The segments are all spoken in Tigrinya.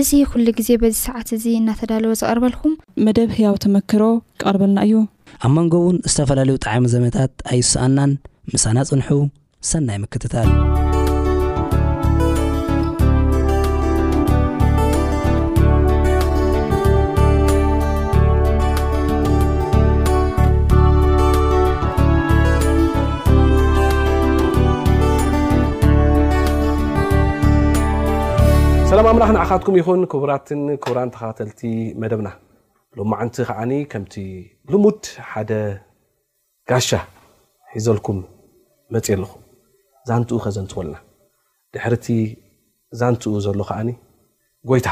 እዚ ኩሉ ግዜ በዚ ሰዓት እዚ እናተዳለወ ዝቐርበልኩም። መደብ ህያው ተመክሮ ክቐርበልና እዩ። ኣብ መንጎ እውን ዝተፈላለዩ ጠዓሚ ዘመታት ኣይሰኣናን ምሳና ፅንሑ ሰናይ ምክትታል። ሰላም ኣምላኽ ንዓኻትኩም ይኹን ክቡራትን ክቡራን ተኸታተልቲ መደብና ሎማዓንቲ ከዓኒ ከምቲ ልሙድ ሓደ ጋሻ ሒዘልኩም መፅየ ኣለኹ ዛንትኡ ከዘንትወልና ድሕርቲ ዛንትኡ ዘሎ ከዓኒ ጎይታ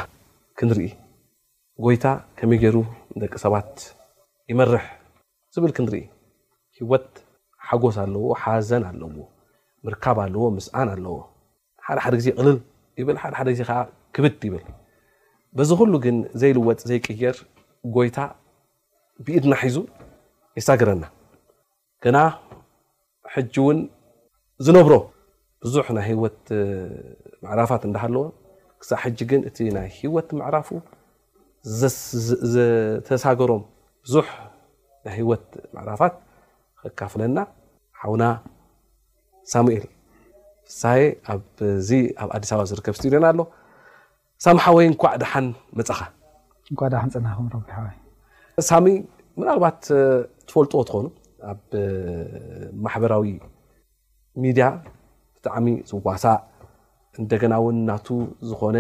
ክንርኢ ጎይታ ከመይ ገይሩ ንደቂ ሰባት ይመርሕ ዝብል ክንርኢ። ህይወት ሓጎስ ኣለዎ ሓዘን ኣለዎ፣ ምርካብ ኣለዎ ምስኣን ኣለዎ፣ ሓደ ሓደ ግዜ ቅልል ይብል ሓደ ሓደ ግዜ ከኣ ክብድ ይብል። በዚ ኩሉ ግን ዘይልወጥ ዘይቅየር ጎይታ ብኢድና ሒዙ የሳግረና። ገና ሕጂ ውን ዝነብሮ ብዙሕ ናይ ህይወት ምዕራፋት እንዳሃለወ ክሳዕ ሕጂ ግን እቲ ናይ ህይወት ምዕራፉ ዝተሳገሮም ብዙሕ ናይ ህይወት ምዕራፋት ከካፍለና ሓውና ሳሙኤል ፍስሃየ ኣብዚ ኣብ ኣዲስ ኣበባ ዝርከብ ስቱድዮና ኣሎ። ሳሚ ሓወይ እንኳዕ ደሓን መፃኻ። እንኳዕ ደሓን ፀናሕኩም ሮቢ ሓወይ። ሳሚ ምናልባት ትፈልጥዎ ትኾኑ ኣብ ማሕበራዊ ሚድያ ብጣዕሚ ዝዋሳእ እንደገና እውን ናቱ ዝኾነ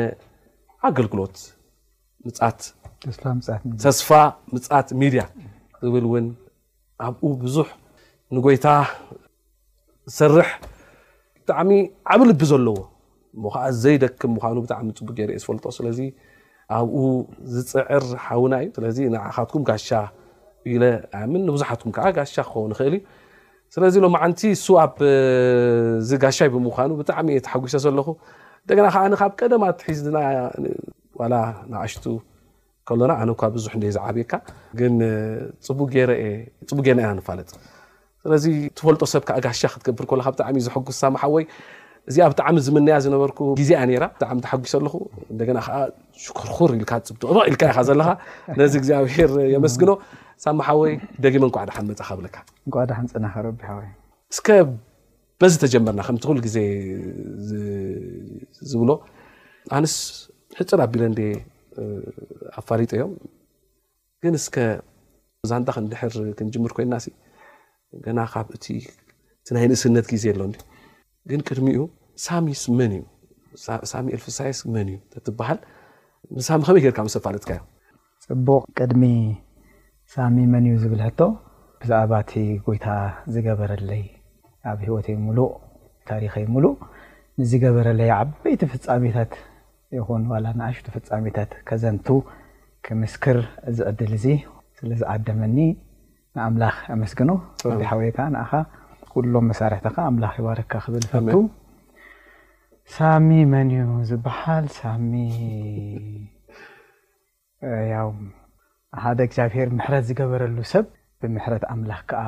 ኣገልግሎት ምፃት ተስፋ ምፃት ሚድያ ዝብል እውን ኣብኡ ብዙሕ ንጎይታ ዝሰርሕ ብጣዕሚ ዓቢ ልቢ ዘለዎ እሞ ከኣ ዘይደክም ምዃኑ ብጣዕሚ ጽቡቅ ገይረ እየ ዝፈልጦ ስለዚ ኣብኡ ዝጽዕር ሓውና እዩ ስለዚ ንዓኻትኩም ጋሻ ኢለ ኣምን ንብዙሓትኩም ከኣ ጋሻ ክኸውን ይኽእል እዩ ስለዚ ሎማዓንቲ እሱ ኣብ እዚ ጋሻይ ብምዃኑ ብጣዕሚ እየ ተሓጒሰ ዘለኹ እንደገና ከኣ ካብ ቀደም ኣትሒዝና ዋላ ንኣሽቱ ከሎና ኣነ እኳ ብዙሕ እንድየ ዝዓብየካ ግን ጽቡቅ ገይረ እየ ጽቡቅ ጌርና ኢና ንፋለጥ ስለዚ ትፈልጦ ሰብ ከዓ ጋሻ ክትገብር ከለካ ብጣዕሚ እዩ ዘሐጉስ ሳማ ሓወይ እዚኣ ብጣዕሚ ዝምነያ ዝነበርኩ ግዜ እያ ነይራ ብጣዕሚ ተሓጒሰ ኣለኹ እንደገና ከዓ ሽኮርኹር ኢልካ ፅብጥቕጥቕ ኢልካ ኢኻ ዘለኻ ነዚ እግዚኣብሄር የመስግኖ ሳማ ሓወይ ደጊመ እንኳዕ ደሓን መፃኻ ብለካ እንኳዕ ደሓን ፅናኻ ረቢ ሓወይ እስከ በዚ ተጀመርና ከምቲ ኩሉ ግዜ ዝብሎ ኣንስ ሕጽር ኣቢለ እንዴ ኣፋሊጠዮም ግን እስከ ዛንታ ክንድሕር ክንጅምር ኮይና ሲ ገና ካብ እቲ እቲ ናይ ንእስነት ግዜ ኣሎ እንዲ ግን ቅድሚኡ ሳሚስ መን እዩ ሳሚ ኤልፍሳይስ መን እዩ ተትበሃል ንሳሚ ከመይ ጌርካ ምስ ኣፋለጥካዮ ጽቡቕ ቅድሚ ሳሚ መን እዩ ዝብል ሕቶ ብዛዕባ እቲ ጎይታ ዝገበረለይ ኣብ ሂወተይ ሙሉእ ታሪኸይ ሙሉእ ምስ ዝገበረለይ ዓበይቲ ፍጻሜታት ይኹን ዋላ ንኣሽቱ ፍጻሜታት ከዘንቱ ክምስክር እዚ ዕድል እዚ ስለ ዝዓደመኒ ንኣምላኽ ኣመስግኖ ሶፊ ሓወይ ከኣ ንኣኻ ኩሎም መሳርሕትኻ ኣምላኽ ይባርካ ክብል እፈቱ ሳሚ መን እዩ ዝበሃል ሳሚ ያው ሓደ እግዚኣብሔር ምሕረት ዝገበረሉ ሰብ ብምሕረት ኣምላኽ ከኣ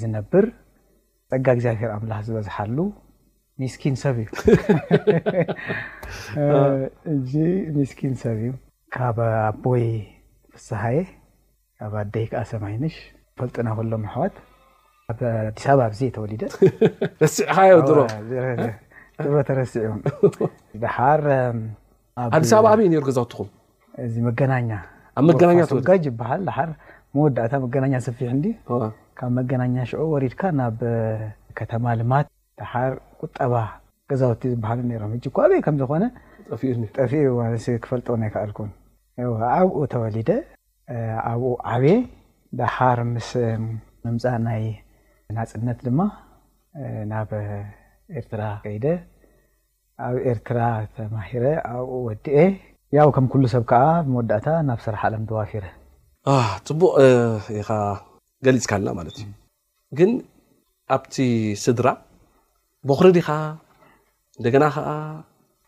ዝነብር ጸጋ እግዚኣብሔር ኣምላኽ ዝበዝሓሉ ሚስኪን ሰብ እዩ እዚ ሚስኪን ሰብ እዩ ካብ ኣቦይ ፍስሃየ ኣብ ኣደይ ከኣ ሰማይነሽ ፈልጥና ኩሎም ኣሕዋት ኣብ ኣዲስ ኣበባ ኣብዘየ ተወሊደ ረሲዕኻዮ ድሮ ድሮ ተረሲዑ ድሓር ኣዲስ ኣበባ ኣበይ ነይሩ ገዛውትኹም እዚ መገናኛ ኣብ መገናኛ ተወጋጅ ይበሃል ድሓር መወዳእታ መገናኛ ሰፊሕ እንዲ ካብ መገናኛ ሽዑ ወሪድካ ናብ ከተማ ልማት ድሓር ቁጠባ ገዛውቲ ዝበሃሉ ነይሮም ሕጂ እኳ ኣበይ ከም ዝኾነ ጠፊኡ ክፈልጦ ኣይከኣልኩን ኣብኡ ተወሊደ ኣብኡ ዓብየ፣ ደሓር ምስ ምምፃእ ናይ ናፅነት ድማ ናብ ኤርትራ ከይደ፣ ኣብ ኤርትራ ተማሂረ ኣብኡ ወዲኤ። ያው ከም ኩሉ ሰብ ከዓ ብመወዳእታ ናብ ስራሕ ዓለም ተዋፊረ። ኣህ ፅቡቅ ኢካ ገሊፅካልና ማለት እዩ። ግን ኣብቲ ስድራ ቦኽሪ ዲኻ እንደገና ከኣ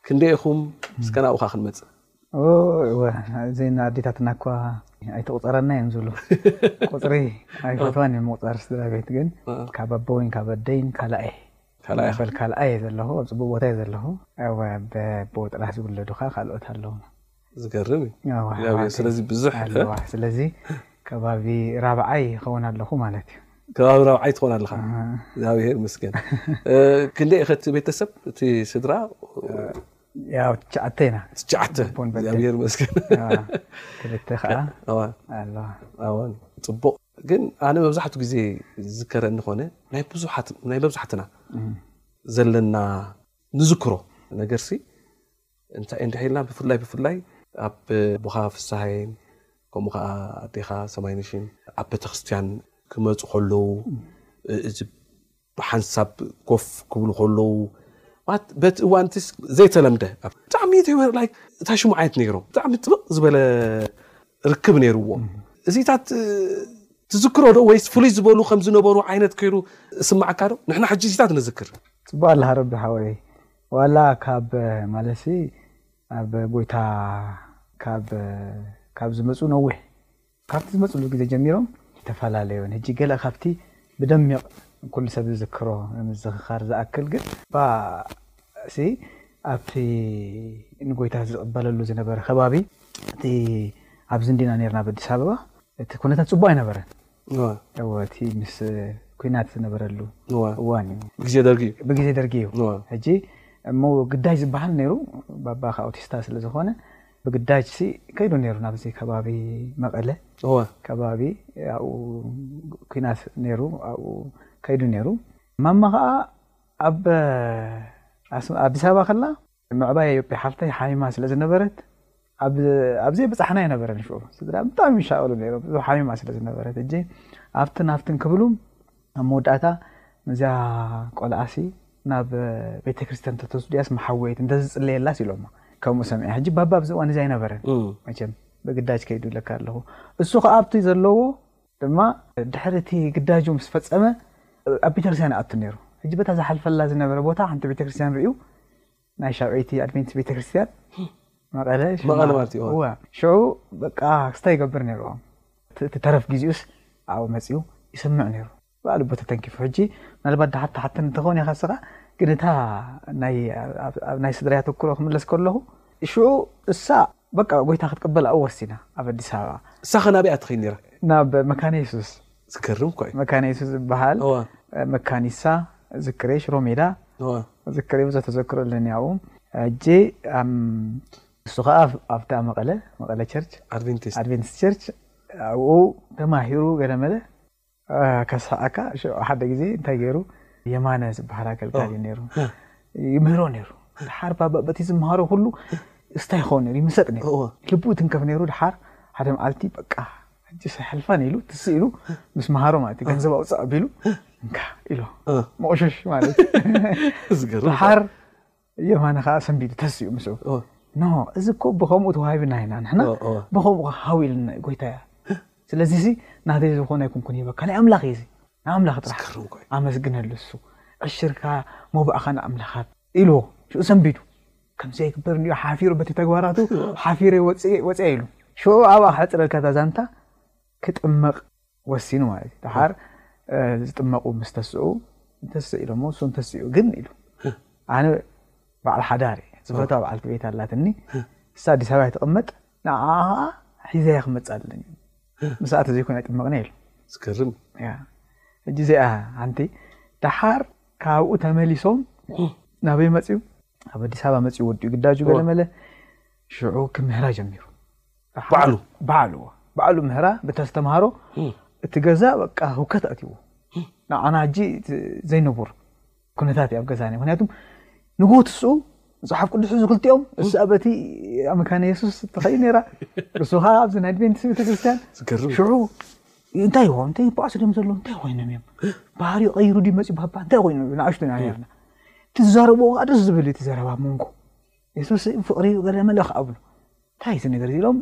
ክንደይ ኢኹም እስከ ናብኡኻ ክንመጽእ። እወ እዘን ኣዴታትና እኳ ኣይትቑፀረና እየን ዝብሉ ቁፅሪ ኣይፈትዋን እየን ምቑፃር ስድራ ቤት ግን ካብ ኣቦይን ካብ ኣደይን ካልኣይ ካልኣይ በል ካልኣይ እየ ዘለኹ ኣብ ፅቡቅ ቦታ እየ ዘለኹ ኣብ ኣቦ ጥራሕ ዝውለዱኻ ካልኦት ኣለውና ዝገርም እዩ ስለዚ ብዙሕ ስለዚ ከባቢ ራብዓይ ይኸውን ኣለኹ ማለት እዩ ከባቢ ራብዓይ ትኾን ኣለኻ እግዚኣብሄር ምስገን ክንደይ እኸቲ ቤተሰብ እቲ ስድራ ያው ትሽዓተ ኢና ትሽዓተ እግዚኣብሄር መስገን ክልተ ከዓ ኣዋን ፅቡቅ ግን ኣነ መብዛሕትኡ ግዜ ዝከረ እንኾነ ናይ ብዙሓት ናይ መብዛሕትና ዘለና ንዝክሮ ነገርሲ እንታይ እንድሕ ኢልና ብፍላይ ብፍላይ ኣብ ኣቦኻ ፍስሃየን ከምኡ ከኣ ኣዴኻ ሰማይነሽን ኣብ ቤተክርስትያን ክመጹ ከለዉ እዚ ብሓንሳብ ኮፍ ክብሉ ከለዉ ማለት በቲ እዋን እቲ ዘይተለምደ ብጣዕሚ ላይክ እንታይ ሽሙ ዓይነት ነይሮም ብጣዕሚ ጥብቕ ዝበለ ርክብ ነይርዎ እዚታት ትዝክሮ ዶ ወይስ ፍሉይ ዝበሉ ከም ዝነበሩ ዓይነት ከይሩ እስማዓካ ዶ ንሕና ሕጂ እዚታት ንዝክር ጽቡቕ ኣለኻ ረቢ ሓወይ ዋላ ካብ ማለትሲ ኣብ ጎይታ ካብ ካብ ዝመጹ ነዊሕ ካብቲ ዝመጽሉ ግዜ ጀሚሮም ኣይተፈላለዩን ህጂ ገለ ካብቲ ብደሚቕ ኩሉ ሰብ ዝዝክሮ ንምዝኽኻር ዝኣክል ግን ባእሲ ኣብቲ ንጎይታ ዝቕበለሉ ዝነበረ ከባቢ እቲ ኣብዚ እንዲና ኔርና ኣብ ኣዲስ ኣበባ እቲ ኩነታት ጽቡቕ ኣይነበረን እወ እቲ ምስ ኩናት ዝነበረሉ እዋን እዩ ግዜ ደርጊ እዩ ብግዜ ደርጊ እዩ ሕጂ እሞ ግዳጅ ዝበሃል ነይሩ ባባ ከ ኣውቲስታ ስለ ዝኾነ ብግዳጅ ሲ ከይዱ ነይሩ ናብዚ ከባቢ መቐለ ከባቢ ኣብኡ ኩናት ነይሩ ኣብኡ ከይዱ ነይሩ ማማ ከዓ ኣብ ኣዲስ ኣበባ ከላ ምዕባይ ኣዮጲ ሓፍተይ ሓሚማ ስለ ዝነበረት ኣብ ዘይብጻሕና ኣይነበረን ሽዑ ስድራ ብጣዕሚ ይሻቀሉ ነይሮም እዞ ሓሚማ ስለ ዝነበረት እጂ ኣብትን ኣብትን ክብሉ ኣብ መወዳእታ እዚያ ቆልኣሲ ናብ ቤተ ክርስቲያን ተተወስድያስ መሓወይት እንተዝፅለየላስ ኢሎማ ከምኡ ሰሚዐ ሕጂ ባባ ኣብዚ እዋን እዚ ኣይነበረን መቸም ብግዳጅ ከይዱ ይለካ ኣለኹ እሱ ከዓ ኣብቲ ዘለዎ ድማ ድሕሪ እቲ ግዳጁ ምስ ፈጸመ ኣብ ቤተክርስትያን ይኣቱ ነይሩ። ሕጂ በታ ዝሓልፈላ ዝነበረ ቦታ ሓንቲ ቤተክርስትያን ርእዩ፣ ናይ ሻብዐይቲ ኣድቬንቲስት ቤተክርስትያን መቐለ መቐለ ማለት እዩ። እወ። ሽዑ በቃ ክስታይ ይገብር ነይሩ። እቲ ተረፍ ግዜኡስ ኣብኡ መጺኡ ይስምዕ ነይሩ። በኣ ልቡ ተተንኪፉ። ሕጂ ምናልባት ድሓር ትሓተኒ ትኸውን ኢኻ እስኻ፣ ግን እታ ናይ ኣብ ናይ ስድራይ ኣተኩሮ ክምለስ ከለኹ፣ ሽዑ እሳ በቃ ጎይታ ክትቅበል ኣብኡ ወሲና ኣብ ኣዲስ ኣበባ። እሳ ከ ናበይ ኣትኺድ ነይራ? ናብ መካነ የሱስ። ዝገርም እኳ እዩ። መካነ የሱስ ዝበሃል እወ። መካኒሳ ዝክሬ ሽሮ ሜዳ እወ። ዝክሬ ብዙሕ ተዘክሮ ኣለኒ ኣብኡ ሕጂ ኣም። እሱ ከኣ ኣብታ መቐለ መቐለ ቸርች ኣድቬንቲስት። ኣድቬንቲስት ቸርች ኣብኡ ተማሂሩ ገለ መለ። ከስሕቀካ ሓደ ግዜ እንታይ ገይሩ የማነ ዝበሃል ኣገልጋሊ እዩ ነይሩ ይምህሮ ነይሩ ድሓር በቲ ዝምሃሮ ኩሉ እስታይ ይኸውን ነይሩ ይምሰጥ ነይሩ ልቡ ትንከፍ ነይሩ ድሓር ሓደ መዓልቲ በቃ ሕጂስ ኣይሓልፋን ኢሉ ትስ ኢሉ ምስ መሃሮ ማለት እዩ ገንዘብ ኣውፅእ ኣቢሉ እንካ ኢሎ መቑሸሽ ማለት እዩ ድሓር የማነ ከኣ ሰንቢዱ ተሲኡ ምስኡ ኖ እዚ እኮ ብከምኡ ተዋሂብና ኢና ንሕና ብከምኡ ሃው ኢልና ጎይታያ ስለዚ እዚ ናተይ ዝኾነ ኣይኩንኩን ይበካ ናይ ኣምላኽ እዩ እዚ ንኣምላኽ ጥራሕ ኣመስግነሉ እሱ ዕሽርካ ሞባእኻ ንኣምላኻት ኢልዎ ሽኡ ሰንቢዱ ከም ዘይግበር እንዲዮ ሓፊሩ በቲ ተግባራቱ ሓፊረ ወፅኤ ኢሉ ሽኡ ኣብኣ ክሕፅረልካ እታ ዛንታ ክጥመቕ ወሲኑ ማለት እዩ ድሓር ዝጥመቁ ምስ ተስኡ እንተስ ኢሎ እሞ እሱ እንተስኡ ግን ኢሉ ኣነ በዓል ሓዳር እየ ዝፈትዋ በዓልቲ ቤት ኣላትኒ እሳ ኣዲስ ኣበባ ትቕመጥ ንዓ ከዓ ሒዘያ ክመፅ ኣለኒ ምስኣ ተዘይኮይነ ኣይጥመቕኒ ኢሉ ዝገርም ሕጂ እዚኣ ሓንቲ ድሓር ካብኡ ተመሊሶም ናበይ መፅኡ ኣብ ኣዲስ ኣበባ መፅኡ ወዲኡ ግዳጁ ገለመለ ሽዑ ክምህራ ጀሚሩ ባዕሉ ባዕሉ ባዕሉ ምህራ ብተስተምሃሮ እቲ ገዛ በቃ ህውከት ኣትይዎ ንዓና ሕጂ ዘይንቡር ኩነታት እዩ ኣብ ገዛኒ ምክንያቱም ንግሆ ትስኡ መፅሓፍ ቅዱስ ሕዙ ክልቲኦም እሳ በቲ ኣብ መካነ የሱስ ትኸይ ነራ እሱ ከዓ ኣብዚ ናይ ኣድቬንቲስ ቤተክርስትያን ሽዑ እንታይ ይኾን እንታይ ይበኣሱ ድም ዘለዉ እንታይ ኮይኖም እዮም ባህሪ ቀይሩ ድዩ መፂኡ ባባ እንታይ ኮይኑ ንኣሽቱ ኢና ነርና እቲ ዝዛረብዎ ከዓ ደስ ዝብል እቲ ዘረባ መንጎ የሱስ ፍቅሪ እዩ ገለ መለ ከዓ ብሉ እንታይ እቲ ነገር ኢሎም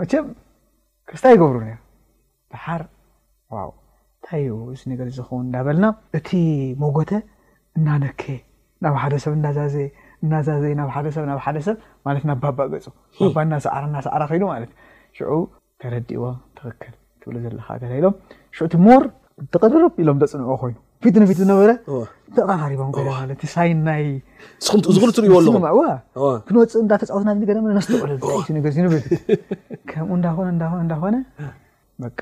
መቸም ክስታ ይገብሩ ነሩ ድሓር ዋው እንታይ እዩ እዚ ነገር ዝኸውን እንዳበልና እቲ መጎተ እናነከ ናብ ሓደ ሰብ እናዛዘ እናዛዘ ናብ ሓደ ሰብ ናብ ሓደ ሰብ ማለት ናብ ባባ ገፁ ባባ እናሰዓረ እናሰዓረ ከይዱ ማለት ሽዑ ተረዲእዎ ትኽክል ትብሎ ዘለኻ ገለ ኢሎም ሽዑ እቲ ሞር ተቐርርብ ኢሎም ዘፅንዕዎ ኮይኑ ፊት ንፊት ዝነበረ ተቐራሪቦም ገለ ማለት እቲ ሳይን ናይ ንስኹም እዚ ኩሉ ትሪእዎ ኣለኹም ስምምዕ፣ እወ። እወ። ክንወፅእ እንዳተፃወትና እዚ ገለ ማለት ነስተውዕል እንታይ እዩ ነገር ዝንብል ከምኡ እንዳኾነ እንዳኾነ እንዳኾነ በቃ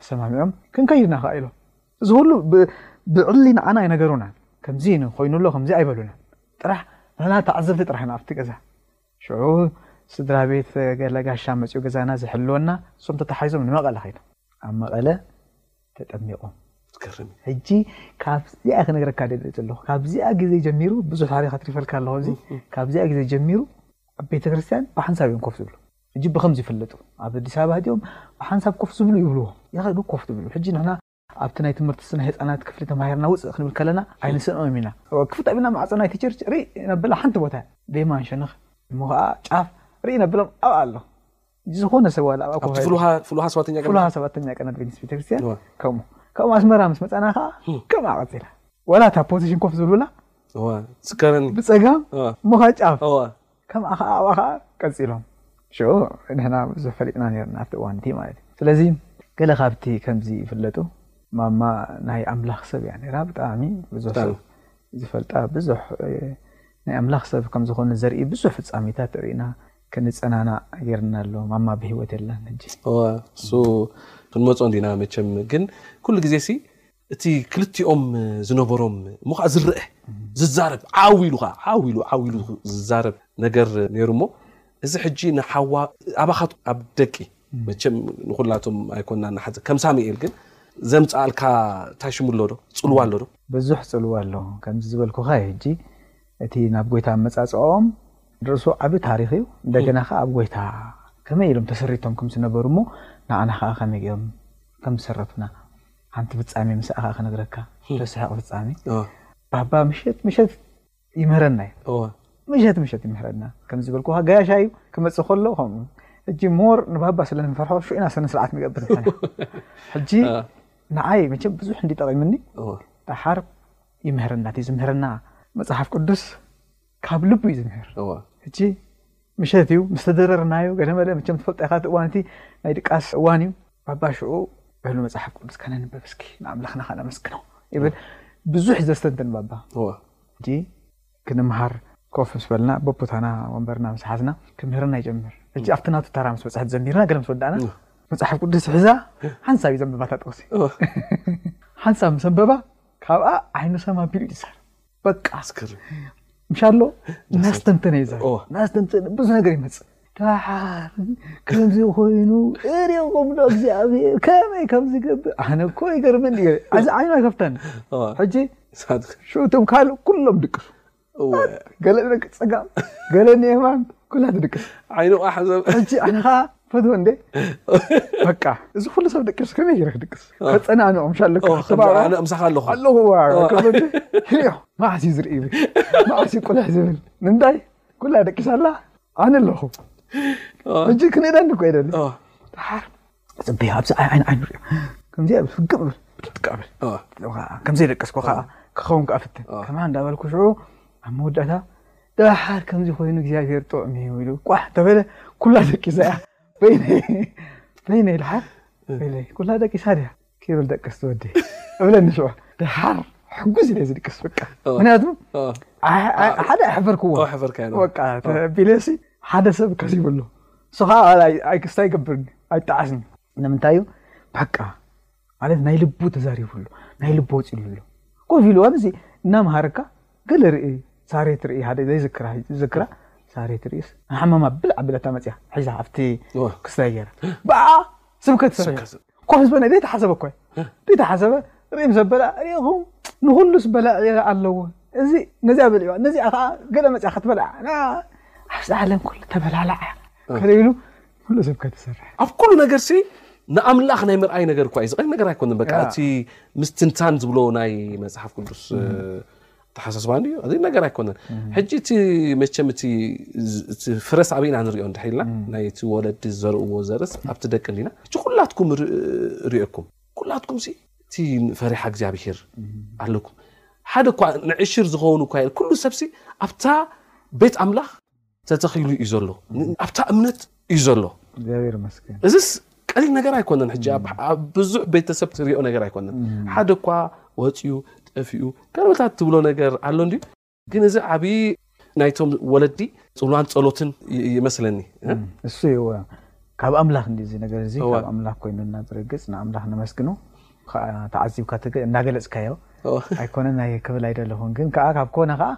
ተሰማሚዖም ክንከይድና ከዓ ኢሎም እዚ ሁሉ ብ- ብዕሊ ንዓና ኣይነገሩናን ከምዚ ኮይኑ ኣሎ ከምዚ ኣይበሉናን ጥራሕ ንሕና ተዓዘብቲ ጥራሕ ኢና ኣብቲ ገዛ ሽዑ ስድራ ቤት ገለ ጋሻ መጺኡ ገዛና ዝሕልወና እሶም ተታሓሒዞም ንመቐለ ከይዶም። ኣብ መቐለ ተጠሚቖም። ዝገርም እዩ። ሕጂ ካብዚኣ እየ ክነግረካ ደሊ ዘለኹ ካብዚኣ ግዜ ጀሚሩ ብዙሕ ታሪኽ ኣትሪፈልካ ኣለኹ ኣብዚ ካብዚኣ ግዜ ጀሚሩ ኣብ ቤተክርስትያን ብሓንሳብ እዮም ኮፍ ዝብሉ ሕጂ ብከምዚ ይፍለጡ ኣብ ኣዲስ ኣበባ ሕጂኦም ብሓንሳብ ኮፍ ዝብሉ ይብልዎ ይኸዱ ኮፍ ትብሉ ሕጂ ንሕና ኣብቲ ናይ ትምህርቲ ናይ ህጻናት ክፍሊ ተማሂርና ውጽእ ክንብል ከለና ኣይንስእኖም ኢና። ክፍት ኣቢልና ማዕጾ ናይቲ ቸርች ርእ ነብላ ሓንቲ ቦታ እያ። ዴማን ሸነኽ እሞ ከኣ ጫፍ ርእ ነብሎም ኣብኣ ኣሎ። ዝኾነ ሰብ ዋላ ኣብኣ ኮፍ ኣይብል። ኣብቲ ፍሉሃ ሰባተኛ ቀን ፍሉሃ ሰባተኛ ቀን ኣድቬንቲስት ቤተክርስትያን ከምኡ ካብኡ ኣስመራ ምስ መጻና ከኣ ከምኣ ቀጺላ ዋላ እታ ፖዚሽን ኮፍ ዝብሉላ ብጸጋም እሞ ከኣ ጫፍ ከምኣ ከኣ ኣብኣ ከኣ ቀጺሎም ሽዑ ንሕና ብዙሕ ፈሊጥና ኔርና ኣብቲ እዋን እቲ ማለት እዩ ስለዚ ገለ ካብቲ ከምዚ ይፍለጡ ማማ ናይ ኣምላኽ ሰብ እያ ኔራ ብጣዕሚ ብዙሕ ሰብ ዝፈልጣ ብዙሕ ናይ ኣምላኽ ሰብ ከም ዝኾኑ ዘርኢ ብዙሕ ፍጻሜታት ተርእና ክንጸናናዕ ጌርና ኣሎ ማማ ብህይወት የላን ሕጂ እሱ ክንመጾ እንዲና መቸም ግን ኩሉ ግዜ ሲ እቲ ክልቲኦም ዝነበሮም እሞ ከኣ ዝረኣ ዝዛረብ ዓው ኢሉ ከኣ ዓው ኢሉ ዓው ኢሉ ዝዛረብ ነገር ነይሩ እሞ እዚ ሕጂ ንሓዋ ኣባኻት ኣብ ደቂ መቸም ንኹላቶም ኣይኮንና ንሓዝ ከም ሳሙኤል ግን ዘምጽኣልካ እንታይ ሽሙ ኣሎ ዶ ጽልዋ ኣሎ ዶ ብዙሕ ጽልዋ ኣሎ ከምዚ ዝበልኩኻ ሕጂ እቲ ናብ ጎይታ ኣመጻጽኦም ርእሱ ዓቢ ታሪኽ እዩ እንደገና ከኣ ኣብ ጎይታ ከመይ ኢሎም ተሰሪቶም ከም ዝነበሩ እሞ ንዓና ከኣ ከመይ ገይሮም ከም ዝሰረቱና ሓንቲ ፍጻሜ ምሳኻ ክነግረካ ተስሕቕ ፍጻሜ ባባ ምሸት ምሸት ይምህረና እዩ ምሸት ምሸት ይምህረና ከም ዝበልኩኻ ገያሻ እዩ ክመጽእ ከሎ ከምኡ ሕጂ ሞር ንባባ ስለ ንፈርሖ ሹ ኢና ስነ ስርዓት ንገብር ሕጂ ንዓይ መቸም ብዙሕ እንዲ ጠቒምኒ ደሓር ይምህረና እቲ ዝምህረና መጽሓፍ ቅዱስ ካብ ልቡ እዩ ዝምህር ሕጂ ምሸት እዩ ምስ ተደረርናዮ ገለ መለ መቸም ትፈልጦ ኢኻ እቲ እዋን እቲ ናይ ድቃስ እዋን እዩ ባባ ሽዑ በሉ መጽሓፍ ቅዱስ ከነንበብ እስኪ ንኣምላኽና ከነመስግኖ ይብል ብዙሕ ዘስተንትን ባባ እቲ ክንምሃር ኮፍ ምስ በልና በቦታና ወንበርና ምስ ሓዝና ክምህርና ይጀምር ሕጂ ኣብቲ ናቱ ተራ ምስ በፅሐት ዘሚርና ገለ ምስ ወዳእና መፅሓፍ ቅዱስ ሕዛ ሓንሳብ እዩ ዘንብባ ታጠቕሲ ሓንሳብ ምስ ኣንበባ ካብኣ ዓይኑ ሰማ ቢሉ ይድሰር በቃ ምሻሎ እናስተንተነ ይዘ እናስተንተነ ብዙ ነገር ይመፅእ ደሓር ከምዚ ኮይኑ እሪኹም ዶ እግዚኣብሔር ከመይ ከምዚ ገብር ኣነ እኮ ይገርመኒ እዚ ዓይኑ ኣይከፍተኒ ሕጂ ሽኡቶም ካልእ ኩሎም ድቅሱ ገለ ፀጋም ገለ ንየማን ኩላ ትድቅስ ዓይኑ ቃሕ ዘብ ሕጂ ኣነ ከዓ ፈትወ እንደ በቃ እዚ ኩሉ ሰብ ደቂሱ ከመይ ገይረ ክድቅስ ከፀናንዖም ሻለካ ከምዚ ክትባባ ኣነ ምሳኻ ኣለኹ ኣለኹ ክሪኦ መዓስ እዩ ዝርኢ ይብል መዓስ እዩ ቁልሕ ዝብል ንምንታይ ኩላ ደቂሳ ኣላ ኣነ ኣለኹ ሕጂ ክንእደኒ እኮ የደሊ ዳሓር ፅበያ ኣብዚ ዓይን ዓይኑ ሪኦ ከምዚ ኣብ ፍግም ብል ትቃብል ከምዘይ ደቀስኩ ከዓ ክኸውን ከዓ ፍትን ከማ እንዳበልኩ ሽዑ ኣብ መወዳእታ ደሓር ከምዚ ኮይኑ እግዚኣብሄር ጥዑም እዩ ኢሉ ቋሕ ተበለ ኩላ ደቂሳ እያ በይነይ በይነይ ደሓር በይነይ ኩላ ደቂሳ ድያ ኪብል ደቅስቲ ወዲ እብለኒ ሽዑ ድሓር ሕጉስ ኢለ ዝድቅስ በቃ ምክንያቱ ሓደ ኣይሕፈርክዎ በቃ ቢለሲ ሓደ ሰብ ከስ ይብሎ ንስኻ ኣይክስታ ይገብርኒ ኣይጣዓስኒ ንምንታይ እዩ በቃ ማለት ናይ ልቡ ተዛሪብሉ ናይ ልቡ ወፂሉ ኣሎ ኮፍ ኢሉ ኣብዚ እናምሃርካ ገለ ርእይ ሳሬት ርእይ ሃደ ዘይዝክራ ሕጂ ዝዝክራ ሳሬት ርእይስ ንሓማማ ብልዕ ኣቢለታ መጽያ ሒዛ ኣብቲ ክስታይ ገይራ ብኣ ስብከት ሰሪሑ እኮ ህዝበነ ዘይተሓሰበ እኮ ዘይተሓሰበ ርእይ ምስ ኣበላ ርኢኹም ንኹሉስ በላዒ ኣለዎ እዚ ነዚኣ በሊዕዋ ነዚኣ ከዓ ገለ መጽያ ክትበልዓ ኣብዛ ዓለም ኩሉ ተበላላዓ ከለኢሉ ኩሉ ሰብ ከትሰርሕ ኣብ ኩሉ ነገርሲ ንኣምላኽ ናይ ምርኣይ ነገር እኳ እዩ ዝቐል ነገር ኣይኮንን በቃ እቲ ምስትንታን ዝብሎ ናይ መጽሓፍ ቅዱስ ተሓሳስባ እንድዩ እዚ ነገር ኣይኮነን ሕጂ እቲ መቸም እቲ ፍረስ ኣበይና ንሪኦ እንድሕልና ናይ እቲ ወለዲ ዝዘርእዎ ዘርስ ኣብቲ ደቂ እንዲና ሕጂ ኩላትኩም ሪኦኩም ኩላትኩም ሲ እቲ ፈሪሓ እግዚኣብሄር ኣለኩም ሓደ እኳ ንዕሽር ዝኸውን እኳ ኩሉ ሰብሲ ኣብታ ቤት ኣምላኽ ተተኺሉ እዩ ዘሎ ኣብታ እምነት እዩ ዘሎ እግዚኣብሔር ይመስገን እዚስ ቀሊል ነገር ኣይኮነን ሕጂ ኣብ ኣብ ብዙሕ ቤተሰብ ትሪኦ ነገር ኣይኮነን ሓደ እኳ ወፅዩ ጠፊኡ ቀርብታት ትብሎ ነገር ኣሎ እንድዩ ግን እዚ ዓብዪ ናይቶም ወለዲ ፅልዋን ፀሎትን ይ- ይመስለኒ እ? እሱ እዩ ካብ ኣምላኽ እንዲ እዚ ነገር እዚ እወ። ካብ ኣምላኽ ኮይኑና ዝርግፅ ንኣምላኽ ነመስግኖ ከዓ ተዓዚብካ ትግ- እናገለፅካዮ እወ። ኣይኮነን ኣይ ክብል ኣይደለኹን ግን ከዓ ካብ ኮነ ከዓ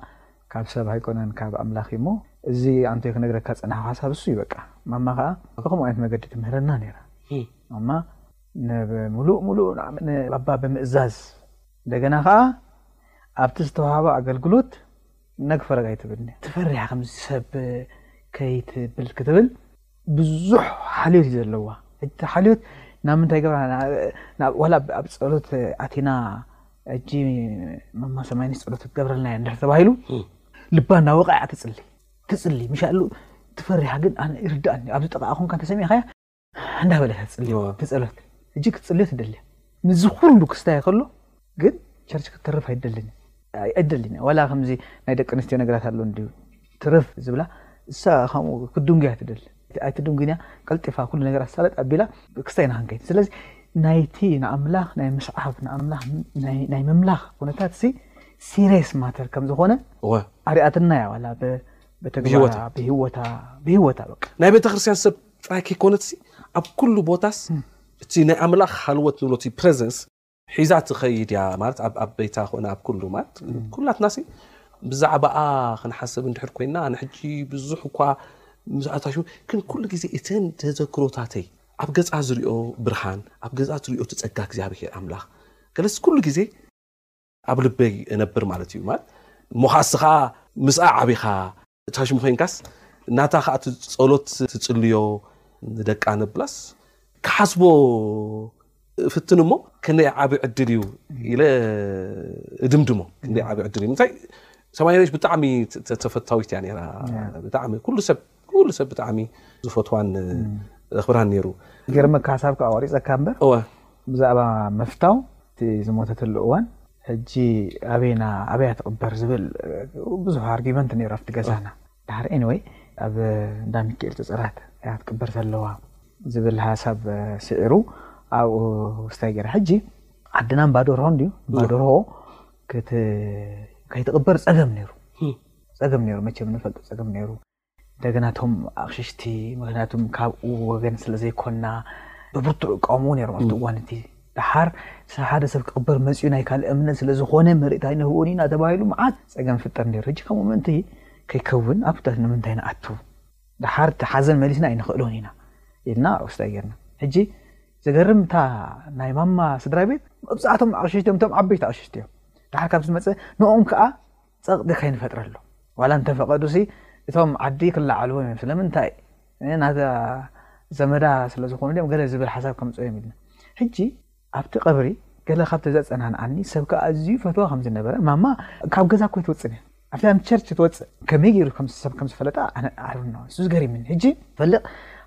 ካብ ሰብ ኣይኮነን ካብ ኣምላኽ እዩ እሞ እዚ ኣንተ ክነግረካ ዝጸናሕኩ ሓሳብ እሱ እዩ በቃ ማማ ከኣ ብከምኡ ዓይነት መገዲ ትምህረና ነይራ ማማ ንምሉእ ምሉእ ንባባ ብምእዛዝ እንደገና ከኣ ኣብቲ ዝተዋህባ ኣገልግሎት ነግፈረግ ኣይትብልኒ ትፈርሕ ከምዚ ሰብ ከይትብል ክትብል ብዙሕ ሓልዮት እዩ ዘለዋ እቲ ሓልዮት ናብ ምንታይ ገብራ ዋላ ኣብ ፀሎት ኣቲና እጂ መማ ሰማይኒ ፀሎት ገብረልና እያ እንድሕር ተባሂሉ ልባ እናወቀ እያ ትፅሊ ትፅሊ ምሻሉ ትፈሪሃ ግን ኣነ ይርዳእኒ ኣብዚ ጠቃ ኮንካ እንተሰሚዕካያ እንዳበለ ትፅሊ ትፀሎት እጂ ክትፅልዮ ትደልያ ንዚ ኩሉ ክስታይ ከሎ ግን ቸርች ክትተርፍ ኣይደልን እየ ኣይደልን እየ ዋላ ከምዚ ናይ ደቂ ኣንስትዮ ነገራት ኣሎ እንድዩ ትርፍ ዝብላ እሳ ከምኡ ክድንጉያ ትደሊ ኣይትድንጉን እያ ቀልጢፋ ኩሉ ነገራት ሳለጥ ኣቢላ ክስታይ ኢና ክንከይድ ስለዚ ናይቲ ንኣምላኽ ናይ ምስዓብ ንኣምላኽ ናይ ምምላኽ ኩነታት ሲ ሲሪየስ ማተር ከም ዝኾነ ኣርኣትና እያ ዋላ ብተግባራ ብሂወታ ብሂወታ በቃ ናይ ቤተ ክርስቲያን ሰብ ጥራይ ከይኮነት ኣብ ኩሉ ቦታስ እቲ ናይ ኣምላኽ ሃልወት ዝብሎ እቲ ፕሬዘንስ ሒዛ ትኸይድ እያ ማለት ኣብ ኣብ ቤታ ኮነ ኣብ ኩሉ ማለት ኩላትና ሲ ብዛዕባኣ ክንሓስብ እንድሕር ኮይና ኣነ ሕጂ ብዙሕ እኳ ምስኣታ ሽው ግን ኩሉ ግዜ እተን ተዘክሮታተይ ኣብ ገጻ ዝሪኦ ብርሃን ኣብ ገጻ ትሪኦ እቲ ጸጋ እግዚኣብሄር ኣምላኽ ገለስ ኩሉ ግዜ ኣብ ልበይ እነብር ማለት እዩ ማለት እሞ ኻስኻ ምስኣ ዓቢኻ ቻሽሙ ኮይንካስ ናታ ከኣ እቲ ጸሎት ትጽልዮ ንደቃ ነብላስ ክሓስቦ እፍትን እሞ ክንደይ ዓቢ ዕድል እዩ ኢለ እድምድሞ ክንደይ ዓቢ ዕድል እዩ ምንታይ ሰማይነሽ ብጣዕሚ ተፈታዊት እያ ነራ ብጣዕሚ ኩሉ ሰብ ኩሉ ሰብ ብጣዕሚ ዝፈትዋን ዘኽብራን ነይሩ ገርመካ ሓሳብካ ኣቋሪፀካ እምበር ብዛዕባ ምፍታው እቲ ዝሞተትሉ እዋን ሕጂ ኣበይና ኣበያ ትቕበር ዝብል ብዙሕ ኣርጊመንት ነይሩ ኣብቲ ገዛና ድሓር ኤኒወይ ኣብ እንዳ ሚኪኤል ጽጽራት እያ ትቅበር ዘለዋ ዝብል ሃሳብ ስዒሩ ኣብኡ ስታይ ገይረ ሕጂ ዓድና እምባደርሆ እንድዩ እምባደርሆ ከይትቕበር ጸገም ነይሩ ጸገም ነይሩ መቸም ንፈልጦ ጸገም ነይሩ እንደገና እቶም ኣቕሽሽቲ ምክንያቱ ካብኡ ወገን ስለ ዘይኮና ብብርቱዕ ይቃወምዎ ነይሮም ኣብቲ እዋን እቲ ድሓር ስለ ሓደ ሰብ ክቕበር መፅኡ ናይ ካልእ እምነት ስለ ዝኾነ መሬት ኣይንህቦን ኢና ተባሂሉ መዓት ፀገም ፍጠር ነይሩ ሕጂ ከምኡ ምእንቲ ከይከውን ኣብ ኩታት ንምንታይ ንኣቱ ድሓር እቲ ሓዘን መሊስና ኣይንኽእሎን ኢና ኢልና ወስዳይ ጌርና ሕጂ ዘገርም እታ ናይ ማማ ስድራ ቤት መብዛሕቶም ኣቕሽሽቲ እዮም እቶም ዓበይቲ ኣቕሽሽቲ እዮም ድሓር ካብ ዝመፀ ንኦም ከዓ ጸቕጢ ከይንፈጥረሉ ዋላ እንተፈቐዱሲ እቶም ዓዲ ክለዓልዎ እዮም ስለምንታይ ናታ ዘመዳ ስለ ዝኾኑ ድዮም ገለ ዝብል ሓሳብ ከምጽኦ እዮም ኢልና ሕጂ ኣብቲ ቀብሪ ገለ ካብቲ ዘጸናንዓኒ ሰብ ከኣ ኣዝዩ ፈትዋ ከም ዝነበረ ማማ ካብ ገዛ እኮ ኣይትወጽን እያ ኣብቲ ኣብ ቸርች ትወጽእ ከመይ ገይሩ ከም ሰብ ከም ዝፈለጣ ኣነ ኣርኖ እሱ ዝገሪምኒ ሕጂ ፈልቕ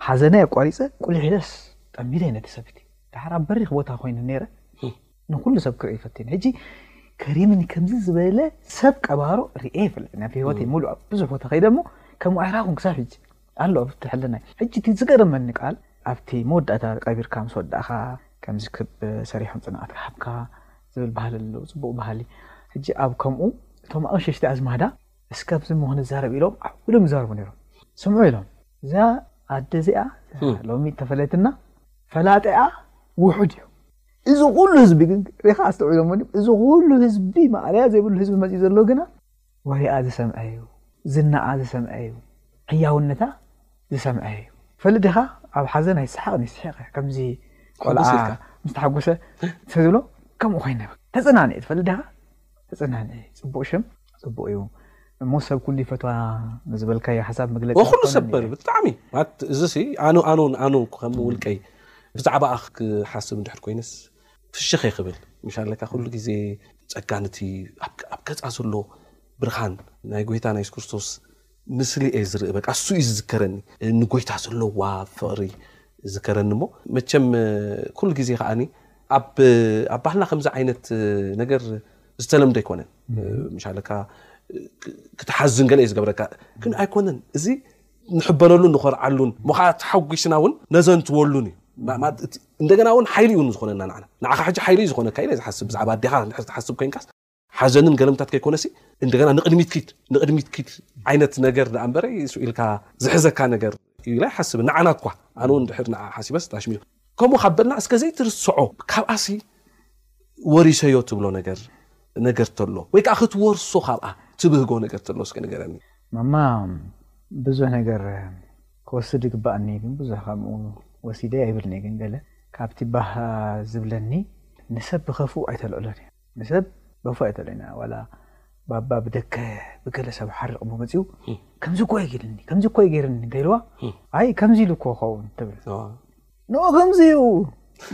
ሓዘናይ ኣቋሪጸ ቁሊሕ ኢለስ ጠሚደይ ነቲ ሰብቲ ደሓር ኣብ በሪኽ ቦታ ኮይኑ ነይረ ንኩሉ ሰብ ክርኢ ፈቲነ ሕጂ ከሪምን ከምዚ ዝበለ ሰብ ቀባሮ ርኤ ይፈልጥኒ ኣብ ሂወተይ ሙሉእ ኣብ ብዙሕ ቦታ ከይደ እሞ ከም ኣይራኹን ክሳብ ሕጂ ኣሎ ኣብ ውሽጢ ሕልናይ ሕጂ እቲ ዝገረመኒ ቃል ኣብቲ መወዳእታ ቀቢርካ ምስ ወዳእኻ ከምዚ ክብ ሰሪሖም ፅንዓት ክሓብካ ዝብል ባህሊ ኣሎ ፅቡቅ ባህሊ ሕጂ ኣብ ከምኡ እቶም ኣቅሸሽቲ ኣዝማዳ እስከ ኣብዚ እሞ ክንዛረብ ኢሎም ዓው ኢሎም ይዛረቡ ነይሮም ስምዑ ኢሎም እዛ ኣደ እዚኣ ሎሚ ተፈለየትና ፈላጢኣ ውሑድ እዩ እዚ ኩሉ ህዝቢ ግን ሪኻ ኣስተውዒሎሞ ድም እዚ ኩሉ ህዝቢ ማእለያ ዘይብሉ ህዝቢ መጺኡ ዘሎ ግና ወሬኣ ዝሰምዐ እዩ ዝናኣ ዝሰምዐ እዩ ሕያውነታ ዝሰምዐ እዩ ፈሊ ዲኻ ኣብ ሓዘን ኣይሰሓቕን ይስሒቐ ከምዚ ቆልዓ ምስ ተሓጎሰ ሰዝብሎ ከምኡ ኮይነ ተጸናንኤ ትፈልጥ ዲኻ ተጸናንዒ ጽቡቅ ሽም ጽቡቅ እዩ እሞ ሰብ ኩሉ ይፈትዋ ንዝበልካዮ ሓሳብ መግለጺ ወኩሉ ክኾነኒ ሰብ በሉ እዩ። ብጣዕሚ ማለት እዚ ሲ ኣነ ኣነ ኣነ ከም ውልቀይ ብዛዕባኣ ክሓስብ እንድሕር ኮይነስ ፍሽኽ እየ ክብል ምሽ ኣለካ ኩሉ ግዜ ጸጋ ነቲ ኣብ ኣብ ገጻ ዘሎ ብርሃን ናይ ጎይታና የሱስ ክርስቶስ ምስሊ እየ ዝርኢ በቃ እሱ እዩ ዝዝከረኒ ንጎይታ ዘለዋ ፍቅሪ ዝከረኒ እሞ መቸም ኩሉ ግዜ ከዓኒ ኣብ ኣብ ባህልና ከምዚ ዓይነት ነገር ዝተለምደ ኣይኮነን ምሻለካ ክትሓዝን ገለ እዩ ዝገብረካ ግን ኣይኮነን እዚ ንሕበረሉን ንኾርዓሉን ሞኻ ተሓጒስና እውን ነዘንትወሉን እዩ እንደገና እውን ሓይሊ እውን ዝኾነና ንዓና ንዓኻ ሕጂ ሓይሊ እዩ ዝኾነካ ኢለ ዝሓስብ ብዛዕባ ኣዴኻ እንድሕር ትሓስብ ኮይንካስ ሓዘንን ገረምታት ከይኮነሲ እንደገና ንቕድሚት ኪድ ንቕድሚት ኪድ ዓይነት ነገር ደኣ እምበረ ስኡ ኢልካ ዝሕዘካ ነገር እዩ ኢላ ይሓስብ ንዓና እኳ ኣነ እውን ድሕር ንዓ ሓሲበስ ዳሽሚ ከምኡ ካብ በልና እስከ ዘይትርስዖ ካብኣሲ ወሪሰዮ ትብሎ ነገር ነገር ተሎ ወይ ከዓ ክትወርሶ ካብኣ ትብህጎ ነገር ተሎ እስከ ንገረኒ ማማ ብዙሕ ነገር ክወስድ ይግባእኒ ግን ብዙሕ ከምኡ ወሲደ ኣይብልኒ ግን ገለ ካብቲ ባህ ዝብለኒ ንሰብ ብኸፉእ ኣይተልዕሎን እየ ንሰብ ሎፋ እዩ ተለና ዋላ ባባ ብደከ ብገለ ሰብ ሓርቕ እሞ መፂኡ ከምዚ እኮ እዩ ገይርኒ ከምዚ እኮ እዩ ገይርኒ እንተኢልዋ ኣይ ከምዚ ኢሉ እኮ ኸውን ትብል ንኦ ከምዚ እዩ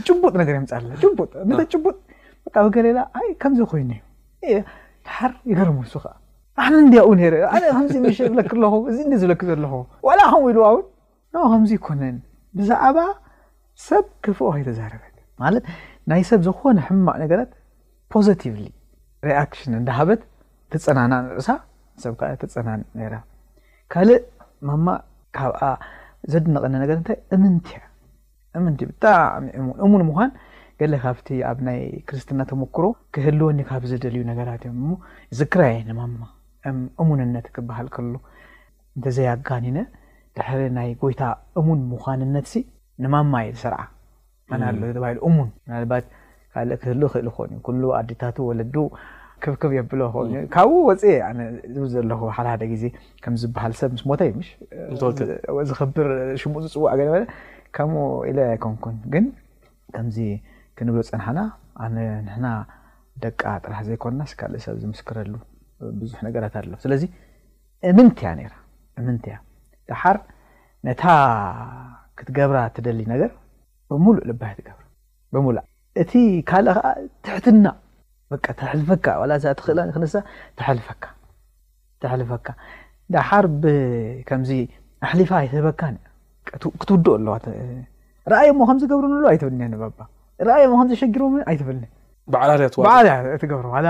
ጭቡጥ ነገር የምፃለ ጭቡጥ እንተ ጭቡጥ በቃ ብገሌላ ኣይ ከምዚ ኮይኑ እዩ ተሓር ይገርሙ እሱ ከዓ ኣነ እንዲያኡ ነይረ ኣነ ከምዚ ምሽ ይብለክ ኣለኹ እዚ እንዲ ዝብለክ ዘለኹ ዋላ ከምኡ ኢልዋ እውን ኖእ ከምዚ ኣይኮነን ብዛኣባ ሰብ ክፍኦ ከይተዛረበት። ማለት ናይ ሰብ ዝኮነ ሕማቅ ነገራት ፖዘቲቭሊ ሪኣክሽን እንዳሃበት ትጸናናዕ ንርእሳ ንሰብ ከኣ ተጸናንዕ ነይራ ካልእ ማማ ካብኣ ዘድንቀኒ ነገር እንታይ እምንቲ እያ እምንቲ ብጣዕሚ እሙን እሙን ምዃን ገለ ካብቲ ኣብ ናይ ክርስትና ተሞክሮ ክህልወኒ ካብ ዝደልዩ ነገራት እዮም እሞ ዝክራ እየ ንማማ እሙንነት ክበሃል ከሎ እንተዘይ ኣጋኒነ ድሕሪ ናይ ጎይታ እሙን ምዃንነትሲ ንማማ እየ ዝሰርዓ መን ኣሎ ተባሂሉ እሙን። ምናልባት ካልእ ክህሉ ይኽእል ይኾን እዩ ኩሉ ኣዴታቱ ወለዱ ክብክብ የብሎ ይኾን እዩ ካብኡ ወጽየ እየ ኣነ ዝብል ዘለኹ ሓደ ሓደ ግዜ ከም ዝበሃል ሰብ ምስ ሞተ እዩ ምሽ ትክክል። ዝኽብር ሽሙ ዝጽዋዕ ገለ በለ ከምኡ ኢለ ኣይኮንኩን ግን ከምዚ ክንብሎ ዝጸናሕና ኣነ ንሕና ደቃ ጥራሕ ዘይኮንናስ ካልእ ሰብ ዝምስክረሉ ብዙሕ ነገራት ኣሎ ስለዚ እምንቲ እያ ነይራ እምንቲ እያ ደሓር ነታ ክትገብራ ትደሊ ነገር ብምሉእ ልባ እያ ትገብር ብምሉእ እቲ ካልእ ከዓ ትሕትና በቃ ተሕልፈካ ዋላ እዛ ትኽእላ ክንሳ ተሕልፈካ ተሕልፈካ ደሓር ብከምዚ ኣሕሊፋ ኣይትህበካን እያ ክትውድኦ ኣለዋ ረኣየ እሞ ከምዚ ገብሩ ንሉ ኣይትብልኒ ንባባ ረኣየ እሞ ከምዚ ሸጊሮም ኣይትብልኒ ባዕላ እያ ትገብሮ ዋላ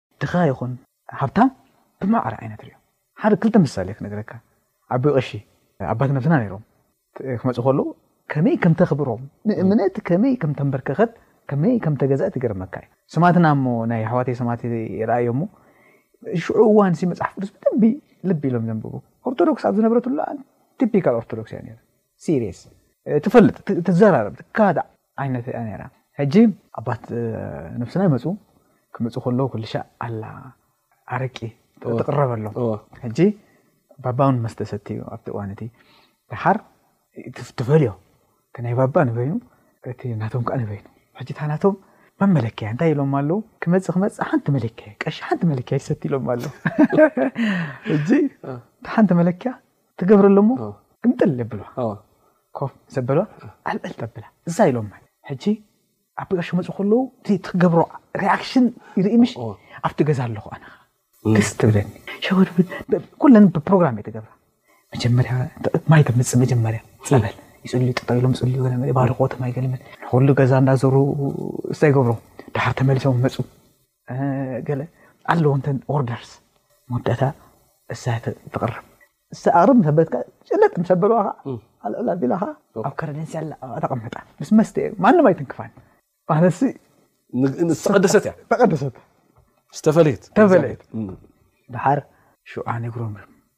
ድኻ ይኹን ሃብታም ብማዕረ ኣይነትርዮ ሓደ ክልተ ምሳሌ ክነግረካ ዓቢ ቀሺ ኣባት ነብስና ነይሮም ክመጹ ከለዉ ከመይ ከም ተኽብሮም ንእምነት ከመይ ከም ተምበርከኸት ከመይ ከም ተገዛእት ይገርመካ እዩ ሰማእትና እሞ ናይ ኣሕዋተይ ሰማእት ይርኣዮ እሞ ሽዑ እዋን ሲ መጽሓፍ ቅዱስ ብደንቢ ልቢ ኢሎም ዘንብቡ ኦርቶዶክስ ኣብ ዝነበረትሉ ቲፒካል ኦርቶዶክስ እያ ነይራ ሲሪየስ ትፈልጥ ትዘራረብ ትካዳዕ ዓይነት እያ ነይራ ሕጂ ኣባት ነብስና ይመጹ ክመጹ ከለዉ ኩልሻዕ ኣላ ኣረቂ ትቕረበሎም ሕጂ ባባውን መስተ ሰትዩ ኣብቲ እዋን እቲ ደሓር ትፈልዮ እቲ ናይ ባባ ንበይኑ እቲ ናቶም ከዓ ንበይኑ ሕጂ እታ ናቶም መመለከያ እንታይ ኢሎም ኣለዉ ክመፅእ ክመፅእ ሓንቲ መለከያ ቀሺ ሓንቲ መለከያ ይሰቲ ኢሎም ኣለዉ ሕጂ እታ ሓንቲ መለከያ ትገብረሉ እሞ ግምጥል የብልዋ ኮፍ ምስ ኣበልዋ ኣልዕል ተብላ እዛ ኢሎም ማለት ሕጂ ኣቢ ቀሺ መፁ ከለዉ እቲ ትገብሮ ሪኣክሽን ይርኢ ምሽ ኣብቲ ገዛ ኣለኹ ኣነ ደስ ትብለኒ ሸወድ ኩለን ብፕሮግራም እየ ትገብራ መጀመርያ ማይ ተምፅእ መጀመርያ ፀበል ይፅልዩ ጠጠው ኢሎም ፅልዩ ባርኮት ማይ ገልመል ንኩሉ ገዛ እንዳዞሩ እንታይ ገብሮ ድሓር ተመሊሶም መፁ ገለ ኣለዎ እንተን ኦርደርስ መወዳእታ እሳ ትቕርብ እሳ ኣቕርብ ምስ ኣበልካ ጭልጥ ምስ ኣበልዋ ከዓ ኣልዕል ኣቢላ ከዓ ኣብ ከረደንስያ ተቐምጣ ምስ መስተ ማንም ኣይትንክፋን ማለትሲ ተቐደሰት እያ ተቐደሰት ዝተፈለየት ተፈለየት ድሓር ሽውዓ ነግሮም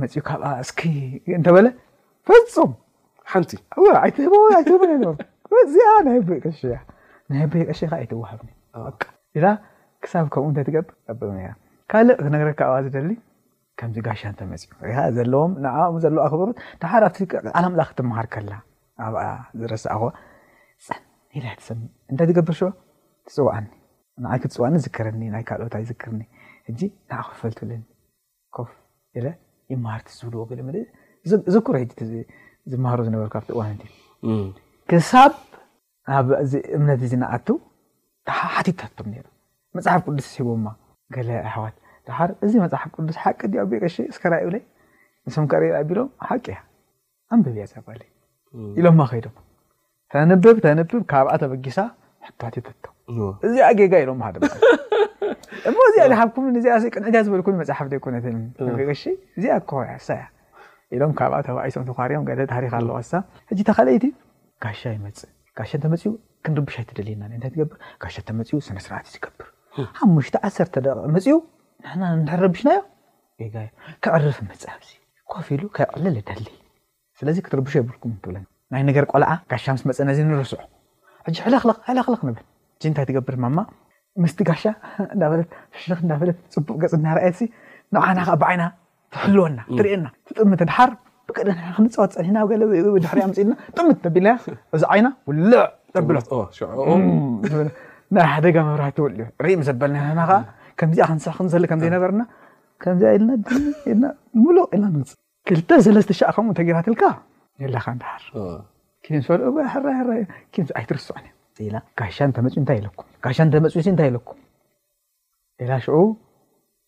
መፅኡ ካብኣ እስኪ እንተበለ ፈፁም ሓንቲ ኣይትህቦ ኣይትህቦ እዚኣ ናይ ኣቦይ ቀሺ እያ ናይ ኣቦይ ቀሺ ከዓ ኣይትወሃብኒ ኢላ ክሳብ ከምኡ እንተትገብር ፀብቅ ነይራ ካልእ ክነግረካ ኣብኣ ዝደሊ ከምዚ ጋሻ እንተመፅኡ ሪኣ ዘለዎም ንዓኦም ዘለዎ ኣኽብሮት ድሓር ኣብቲ ቃል ኣምላኽ ትምሃር ከላ ኣብኣ ዝረሳዕኹ ፀን ኢላ ትሰምዕ እንታይ ትገብር ሽዑ ትፅዋዓኒ ንዓይ ክትፅዋዕኒ ዝከረኒ ናይ ካልኦት ኣይዝክርኒ ሕጂ ንዓ ክፈልትለኒ ኮፍ ኢለ ይመሃር እቲ ዝብልዎ ብልምድ ዘክሮ ሕጂ እቲ ዝመሃሮ ዝነበርኩ ኣብቲ እዋን እቲ ክሳብ ናብ እዚ እምነት እዚ ንኣቱ ሓቲታቶም ነይሩ መፅሓፍ ቅዱስ ሂቦማ ገለ ኣሕዋት ድሓር እዚ መፅሓፍ ቅዱስ ሓቂ ድዮ ኣቢ ቀሺ እስከ ራእዩለይ ንሶም ከርእዩ ኣቢሎም ሓቂ እያ ኣንብብ እያ ጸበለይ ኢሎማ ከይዶም ተንብብ ተንብብ ካብኣ ተበጊሳ ሕታቲተቶ እዚኣ ጌጋ ኢሎማ ሓደ እሞ እዚኣ ዝሓብኩምን እዚኣ ቅንዕት እያ ዝበልኩን መፅሓፍ ዘይኮነትን እሺ እዚኣ እኮ ሕሳ እያ ኢሎም ካብኣ ተባኢሶም ተኳርዮም ገለ ታሪክ ኣለዋ እሳ ሕጂ ተኸለይቲ ጋሻ ይመፅእ ጋሻ እንተመፅኡ ክንርብሽ ኣይትደልየና እንታይ ትገብር ጋሻ እንተመፅኡ ስነስርዓት እዩ ዝገብር ሓሙሽተ ዓሰርተ ደቂቕ መፅኡ ንሕና እንተረብሽናዮ ጌጋዩ ከዕርፍ መጸ ኣብዚ ኮፍ ኢሉ ከዕልል እደሊ ስለዚ ክትርብሹ የብልኩምን ትብለኒ ናይ ነገር ቆልዓ ጋሻ ምስ መጸ ነዚ ንርስዖ ሕጂ ሕልኽልኽ ሕልኽልኽ ንብል ሕጂ እንታይ ትገብር ማማ ምስቲ ጋሻ እንዳበለት ፍሽኽ እንዳበለት ጽቡቕ ገጽ እናርኣየትሲ ንዓና ከኣ ብዓይና ትሕልወና ትርእየና ትጥምት ድሓር ብቀደና ክንፃወት ፀኒሕና ኣብ ገለ ድሕሪ ኣምፅእልና ጥምት ተቢልና እዚ ዓይና ውልዕ ተብሎ ናይ ሓደጋ መብራህቲ ትውልዮ ርኢ ምስ ኣበልናና ከዓ ከምዚኣ ክንስራሕ ክንዘሊ ከም ዘይነበርና ከምዚኣ ኢልና ኢልና ሙሉቕ ኢልና ንውፅእ ክልተ ሰለስተ ሻዕ ከምኡ ተገይራትልካ የላኻ ንድሓር ኪንሶል እወ ሕራይ ሕራይ ኪንሶ ኣይትርስዖን ኢላ ጋሻ እንተመፅኡ እንታይ ኢለኩም ጋሻ እንተመፅኡ እንታይ ኢለኩም ኢላ ሽዑ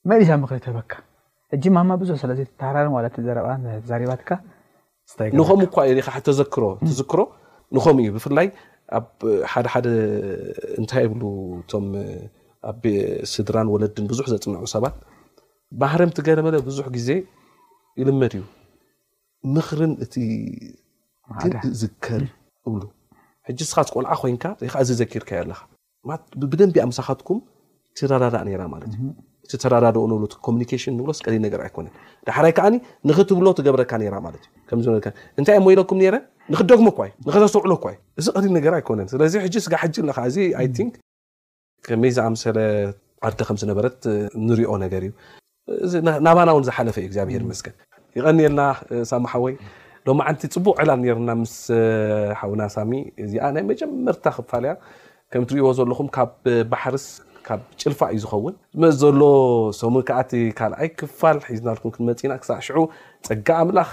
መሊሳ ምኽሪ ትህበካ። ሕጂ ማማ ብዙሕ ስለ ዘይትተሃራረም ዋላ እቲ ዘረባኣ እንተ ተዛሪባትካ ስታይ ገለካ። ንኸምኡ እኳ እዩ ኻዓ ተዘክሮ ትዝክሮ ንኸምኡ እዩ ብፍላይ ኣብ ሓደ ሓደ እንታይ ይብሉ እቶም ኣብ ስድራን ወለድን ብዙሕ ዘጽንዑ ሰባት ማህረምቲ ገለመለ ብዙሕ ግዜ ይልመድ እዩ ምኽርን እቲ ግን ማዕዳ። ዝከር እብሉ ሕጂ እስኻስ ቆልዓ ኮይንካ ኢኻ እዚ ዘኪርካዮ ኣለኻ። ብደንቢ እያ ምሳኻትኩም ትረዳዳእ ነይራ ማለት እዩ እቲ ተረዳድኦ ንብሎ እቲ ኮሚኒኬሽን ንብሎስ ቀሊል ነገር ኣይኮነን ዳሕራይ ከዓኒ ንኽትብሎ ትገብረካ ነይራ ማለት እዩ ከምዚ ነርካ እንታይ እሞ ኢለኩም ነይረ ንኽደግሞ እኳ እዩ ንኸተስተውዕሎ እኳ እዩ እዚ ቀሊል ነገር ኣይኮነን ስለዚ ሕጂ ስጋ ሕጂ ኣለኻ እዚ ኣይ ቲንክ ከመይ ዝኣምሰለ ዓዲ ከም ዝነበረት ንሪኦ ነገር እዩ እዚ ናባና ውን ዝሓለፈ ዩ እግዚኣብሄር ይመስገን። ይቐንየልና ሳሚ ሓወይ ሎማዓንቲ ጽቡቕ ዕላል ኔርና ምስ ሓውና ሳሚ እዚኣ ናይ መጀመርታ ክፋል እያ ከም ትሪእዎ ዘለኹም ካብ ባሕርስ ካብ ጭልፋ እዩ ዝኸውን ዝመጽእ ዘሎ ሰሙን ከኣ እቲ ካልኣይ ክፋል ሒዝናልኩም ክንመጽእ ኢና ክሳዕ ሽዑ ጸጋ ኣምላኽ